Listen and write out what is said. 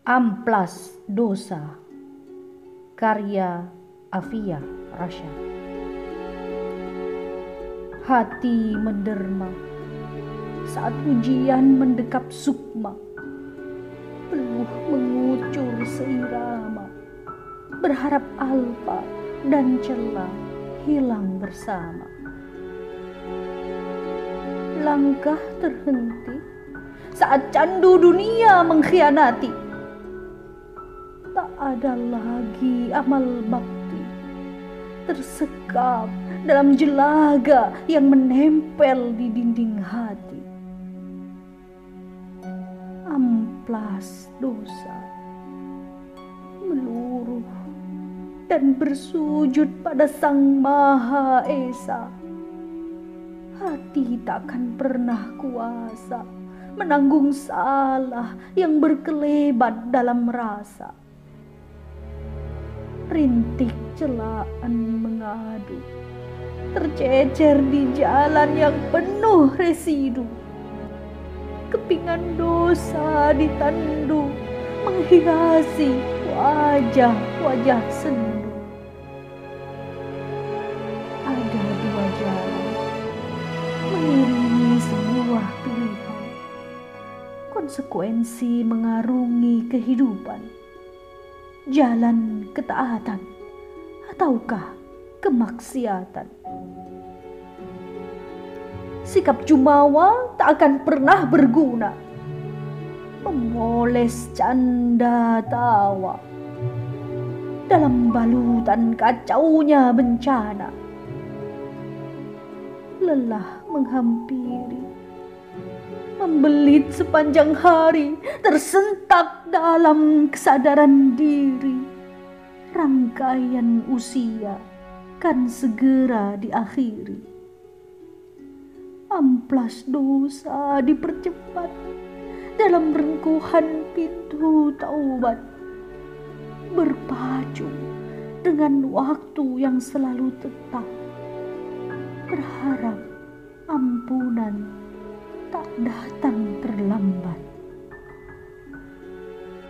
Amplas Dosa. Karya Afia Rasha Hati menderma. Saat ujian mendekap sukma. Peluh mengucur seirama. Berharap alpa dan celah hilang bersama. Langkah terhenti saat candu dunia mengkhianati ada lagi amal bakti tersekap dalam jelaga yang menempel di dinding hati. Amplas dosa meluruh dan bersujud pada Sang Maha Esa. Hati takkan pernah kuasa menanggung salah yang berkelebat dalam rasa rintik celaan mengadu. Tercecer di jalan yang penuh residu. Kepingan dosa ditandu menghiasi wajah-wajah sendu. Ada dua jalan mengiringi sebuah pilihan. Konsekuensi mengarungi kehidupan jalan ketaatan ataukah kemaksiatan. Sikap jumawa tak akan pernah berguna. Memoles canda tawa dalam balutan kacaunya bencana. Lelah menghampiri membelit sepanjang hari, tersentak dalam kesadaran diri. Rangkaian usia kan segera diakhiri. Amplas dosa dipercepat dalam rengkuhan pintu taubat. Berpacu dengan waktu yang selalu tetap. Berharap ampunan tak datang terlambat.